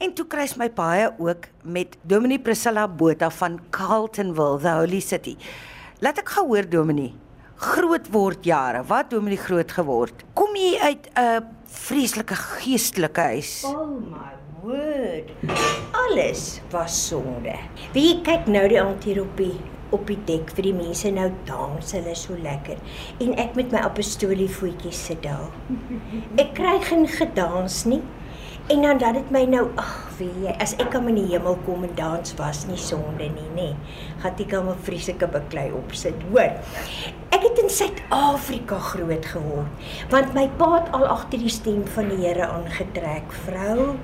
En toe kruis my paie ook met Dominee Priscilla Botha van Carltonville, the Holy City. Laat ek gou hoor Dominee. Groot word jare. Wat Dominee groot geword? Kom jy uit 'n vreeslike geestelike huis? Oh my word. Alles was sonde. Wie kyk nou die aand hier op die op die dek vir die mense nou dans hulle so lekker en ek met my apostolie voetjies sit daar. Ek kry geen gedans nie. En dan dat dit my nou, ag, weet jy, as ek aan in die hemel kom en dans was nie sonde nie, nê. Gaan ek al 'n vreeslike beklei opsit, hoor. Ek het in Suid-Afrika groot geword, want my pa het al agter die stem van die Here aangetrek, vrou.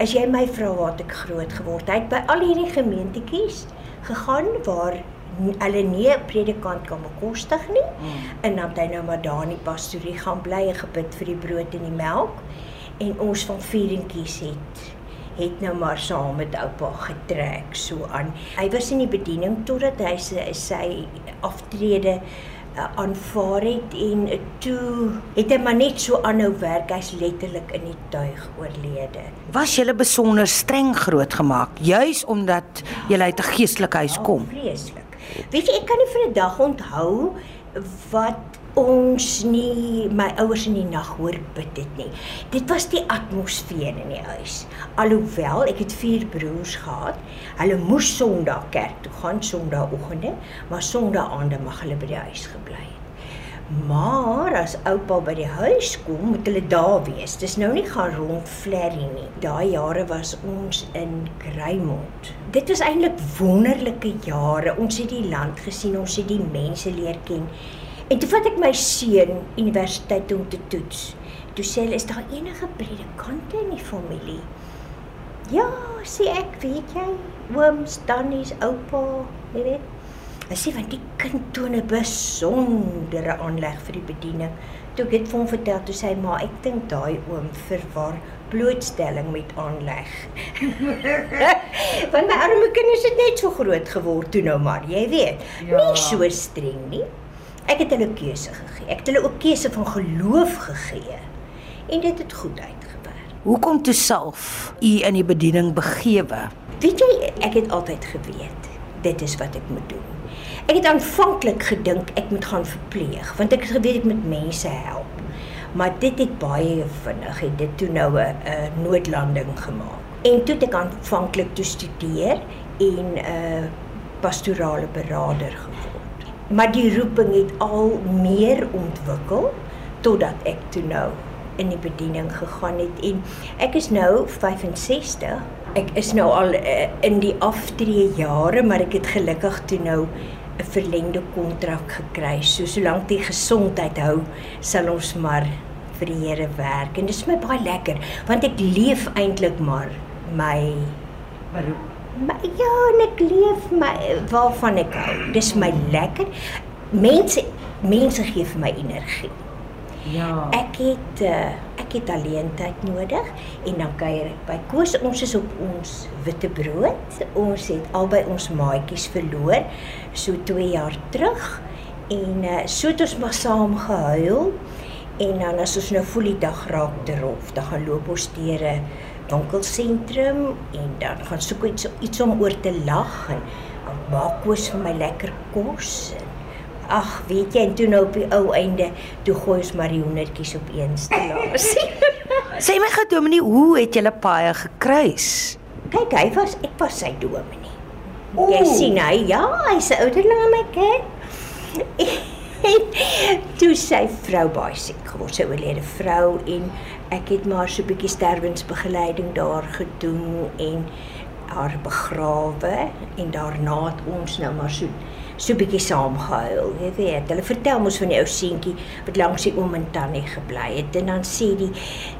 As jy my vra waar ek groot geword hy het by al hierdie gemeentetjies gegaan waar hulle nie 'n predikant kan bekostig nie. Mm. En dan het hy nou maar daar in die pastorie gaan bly en gebid vir die brood en die melk en ons van vierentjies het het nou maar saam met oupa getrek so aan. Hy was in die bediening totdat hy sy, sy aftrede uh, aanvaar het en uh, toe het hy maar net so aanhou werk. Hy's letterlik in die tuig oorlede. Was jy besonder streng grootgemaak juis omdat jy uit 'n geestelike huis kom? Oh, vreeslik. Weet jy, ek kan nie vir 'n dag onthou wat ons nie my ouers in die nag hoor bid het nie. Dit was die atmosfeer in die huis. Alhoewel ek het vier broers gehad, hulle moes Sondag kerk toe gaan Sondagoggende, maar Sondagaande mag hulle by die huis gebly het. Maar as oupa by die huis kom, moet hulle daar wees. Dis nou nie gaan rond flerry nie. Daai jare was ons in Greymont. Dit was eintlik wonderlike jare. Ons het die land gesien, ons het die mense leer ken. En toe vat ek my seun universiteit om te toets. Toe sê hulle is daar enige predikante in die familie? Ja, sê ek, weet jy, ooms, tannies, oupa, jy weet. Ek sê want die kind toon 'n besondere aanleg vir die bediening. Toe ek dit vir hom vertel, toe sê hy, "Maar ek dink daai oom verwar blootstelling met aanleg." want my arme kinders het net so groot geword toe nou maar, jy weet. Ja. Nie so streng nie. Ek het hulle keuse gegee. Ek het hulle ook keuse van geloof gegee. En dit het goed uitgewerk. Hoekom toe self u in die bediening begewe? Weet jy, ek het altyd geweet dit is wat ek moet doen. Ek het aanvanklik gedink ek moet gaan verpleeg, want ek het geweet ek moet mense help. Maar dit het baie vinnig het dit toe nou 'n noodlanding gemaak. En toe het ek aanvanklik toe studeer en 'n uh, pastorale beraader geword maar die roeping het al meer ontwikkel totdat ek toe nou in die bediening gegaan het en ek is nou 65. Ek is nou al uh, in die aftree jare, maar ek het gelukkig toe nou 'n verlengde kontrak gekry. So solank die gesondheid hou, sal ons maar vir die Here werk en dit is my baie lekker want ek leef eintlik maar my beroep. Maar ja, ek leef my waarvan ek hou. Dis my lekker. Mense mense gee vir my energie. Ja. Ek het uh, ek het alleen tyd nodig en dan kuier ek by Koos. Ons is op ons witbrood. Ons het albei ons maatjies verloor so 2 jaar terug en uh, so het ons maar saam gehuil en dan as ons nou voel die dag raak te rof, dan gaan loop ons deur 'n winkelsentrum en dan gaan soek iets iets om oor te lag en maak kos vir my lekker kos. Ag, weet jy, en toe nou op die ou einde, toe gooi ons maar die honderdjies op een stelasie. Sê my gou Dominie, hoe het julle paie gekruis? Kyk, hy was ek was sy Dominie. Jy sien hy, ja, hy's 'n ouderling aan my kind. toe sy vrou baie siek geword, sy oorlede vrou en ek het maar so 'n bietjie sterwensbegeleiding daar gedoen en haar begrawe en daarna het ons nou maar so so 'n bietjie saam gehuil. Jy weet, hulle vertel mos van die ou seentjie wat langs die oom en tannie gebly het en dan sê die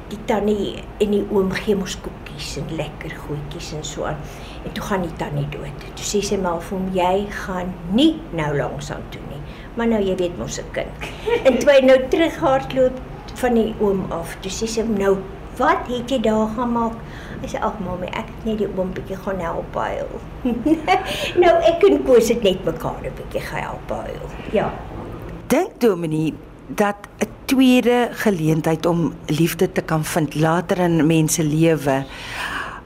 die tannie en die oom gee mos koekies en lekker goedjies en so aan. En toe gaan die tannie dood. Toe sê sy maar vir hom jy gaan nie nou langs aan toe nie. Maar nou jy weet mos 'n kind. En toe hy nou terughardloop van die oom af. Toe sê sy nou, "Wat het jy daar gemaak?" Hy sê, "Ag, mamma, ek het net die oom bietjie gaan help huil." nou ek en Koos het net mekaar 'n bietjie gehelp huil. Ja. Dink Dominie dat 'n tweede geleentheid om liefde te kan vind later in mense lewe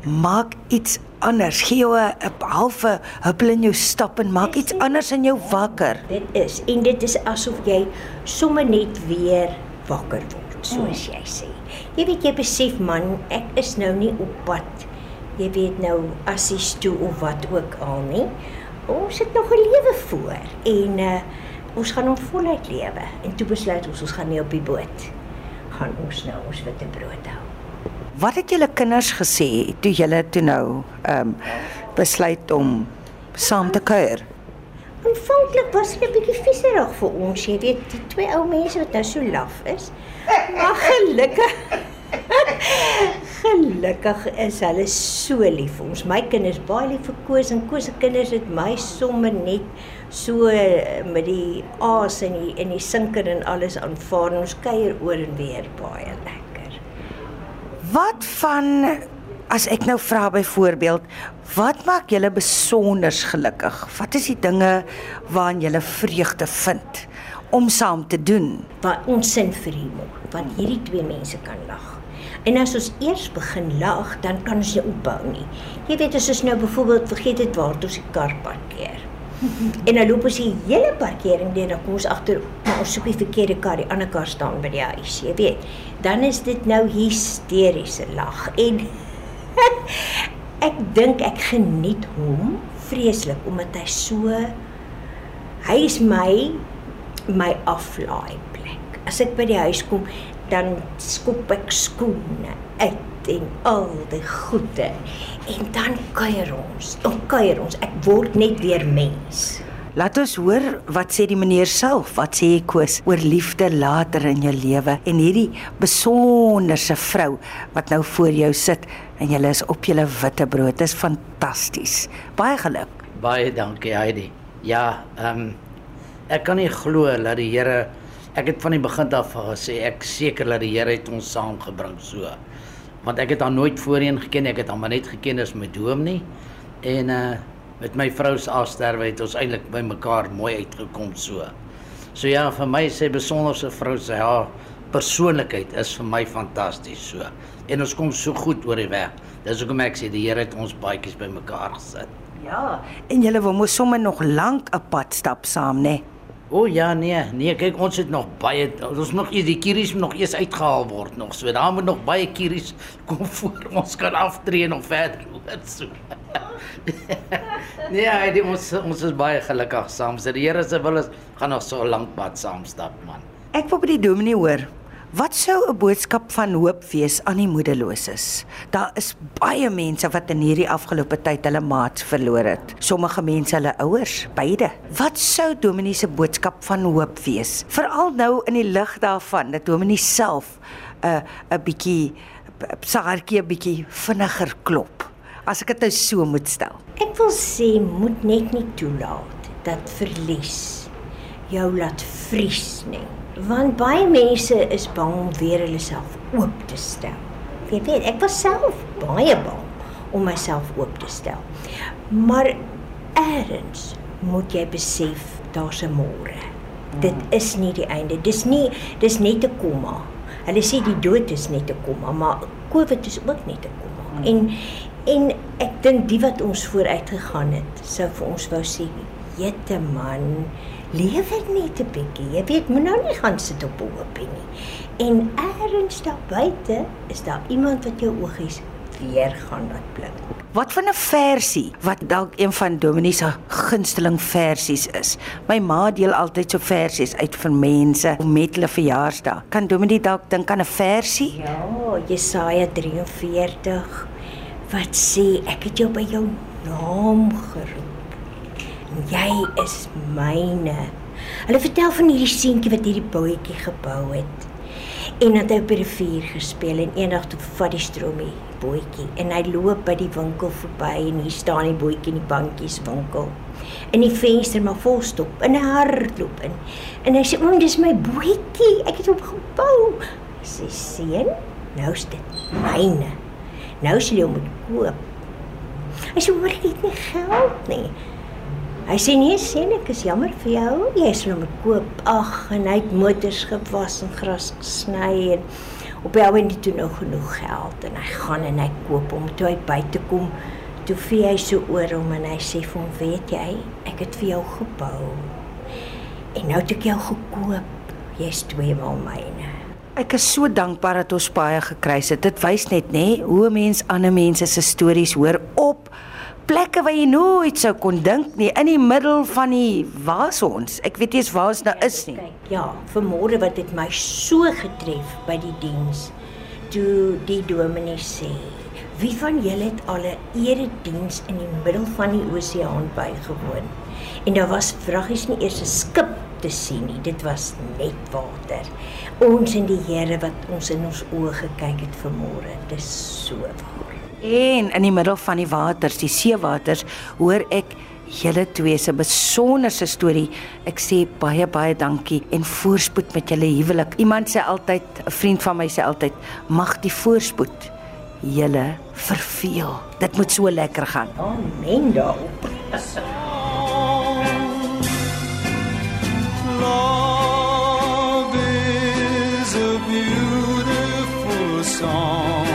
Maak iets anders. Gee jou 'n halfe huppel in jou stap en maak iets anders in jou wakker. Dit is en dit is asof jy sommer net weer wakker word, soos jy sê. Jy weet jy besef man, ek is nou nie op pad. Jy weet nou assies toe of wat ook al nie. Ons het nog 'n lewe voor en uh ons gaan hom voluit lewe. En toe besluit ons ons gaan nie op die boot gaan ons nou ons witte brood hou. Wat het julle kinders gesê toe julle toe nou ehm um, besluit om saam te kuier? Aanvanklik was dit 'n bietjie vieserig vir ons, jy weet, die twee ou mense wat nou so laf is. Maar gelukkig Gelukkig is hulle so lief vir ons. My kinders baie lief vir Koos en Koos se kinders het my sommer net so eh, met die aas en die en die sinker en alles aanvaar. Ons kuier oor en weer baie lekker. Wat van as ek nou vra byvoorbeeld, wat maak julle besonder gelukkig? Wat is die dinge waaraan julle vreugde vind om saam te doen? Wat ons sin vir humor, want hierdie twee mense kan lag. En as ons eers begin lag, dan kan ons nie opbou nie. Jy weet as ons nou byvoorbeeld vergeet het waar ons die kar parkeer. En dan loop ons die hele parkering deur, dan kom ons agter, maar ons soek die verkeerde kar, die ander kar staan by die huis, jy weet. Dan is dit nou hysteriese lag en ek dink ek geniet hom vreeslik omdat hy so hy is my my aflaai plek. As ek by die huis kom, dan skop ek skoene uit en al die goede en dan kuier ons. Dan kuier ons. Ek word net weer mens. Laat ons hoor wat sê die meneer self, wat sê hy Koos oor liefde later in jou lewe en hierdie besonderse vrou wat nou voor jou sit en jy is op julle witte brood. Dit is fantasties. Baie geluk. Baie dankie Heidi. Ja, ehm um, ek kan nie glo dat die Here ek het van die begin af gesê ek seker dat die Here het ons saamgebring so. Want ek het haar nooit voorheen geken, ek het haar net geken as my dominee en uh met my vrou se afsterwe het ons eintlik by mekaar mooi uitgekom so. So ja, vir my sê besonderse vrou sê haar persoonlikheid is vir my fantasties so. En ons kom so goed oor die weg. Dis hoekom ek sê die Here het ons baadjies by mekaar gesit. Ja, en julle wou mos sommer nog lank 'n pad stap saam, né? Nee? O oh, ja nee, nee, kyk ons het nog baie ons nog eers die kieries nog eers uitgehaal word nog. So daar moet nog baie kieries kom voor ons kan aftree nog verder. Wat so. nee, hy ons ons is baie gelukkig saam. Die Here se wil is gaan nog so lank pad saam stap man. Ek wil by die dominee hoor. Wat sou 'n boodskap van hoop wees aan die moederloses? Daar is baie mense wat in hierdie afgelope tyd hulle maats verloor het. Sommige mense hulle ouers, beide. Wat sou Dominee se boodskap van hoop wees? Veral nou in die lig daarvan dat Dominee self 'n uh, 'n bietjie saartjie 'n bietjie vinniger klop. As ek dit nou so moet stel. Ek wil sê moet net nie toelaat dat verlies jou laat vries nie want baie mense is bang om weer hulle self oop te stel. Jy weet, ek was self baie bang om myself oop te stel. Maar eers moet jy besef daar's 'n môre. Dit is nie die einde. Dis nie dis net 'n komma. Hulle sê die dood is net 'n komma, maar COVID is ook net 'n komma. En en ek dink die wat ons vooruit gegaan het, sou vir ons wou sê, "Jette man, lewe net 'n bietjie. Jy weet, moet nou nie gaan sit op 'n hoopie nie. En eers daar buite is daar iemand wat jou oogies weer gaan laat blink. Wat van 'n versie wat dalk een van Dominee se gunsteling versies is? My ma deel altyd so versies uit vir mense met hulle verjaarsdag. Kan Dominee dalk dink aan 'n versie? Ja, Jesaja 43 wat sê ek het jou by jou naam geroep jy is myne. Hulle vertel van hierdie seentjie wat hierdie bootjie gebou het. En dat hy op die rivier gespeel en eendag toe vat die stroomie bootjie en hy loop by die winkel verby en hier staan die bootjie in die bankies winkel. In die venster maar vol stop en hy hardloop in. En hy sê oom dis my bootjie, ek het hom gebou. Sy seun, nou is dit myne. Nou sal jy moet koop. Hy sê hoor ek het nie geld nie. Hy sê nee, sien ek is jammer vir jou. Jy sal hom koop. Ag, en hy het motors gewas en gras gesny en Op die ouend toe nou genoeg geld en hy gaan en hy koop om toe hy buite kom. Toe vee hy so oor hom en hy sê vir hom, "Weet jy, ek het vir jou gebou. En nou het ek jou gekoop. Jy's tweemaal myne." Ek is so dankbaar dat ons baie gekry het. Dit wys net nê hoe 'n mens ander mense se stories hoor plekke waar jy nooit sou kon dink nie in die middel van die waar's ons. Ek weet nie eens waar ons nou is nie. Kyk, ja, vanmôre wat dit my so getref by die diens. Toe die dominee sê, "Wie van julle het al 'n erediens in die middel van die oseaan bygewoon?" En daar was vraggies nie eers 'n skip te sien nie. Dit was net water. Ons en die Here wat ons in ons oë gekyk het vanmôre. Dis so waar. En in die middel van die waters, die seewaters, hoor ek julle twee se besonderse storie. Ek sê baie baie dankie en voorspoed met julle huwelik. Iemand sê altyd, 'n vriend van my sê altyd, mag die voorspoed julle verveel. Dit moet so lekker gaan. Amen daarop. Love is a beautiful song.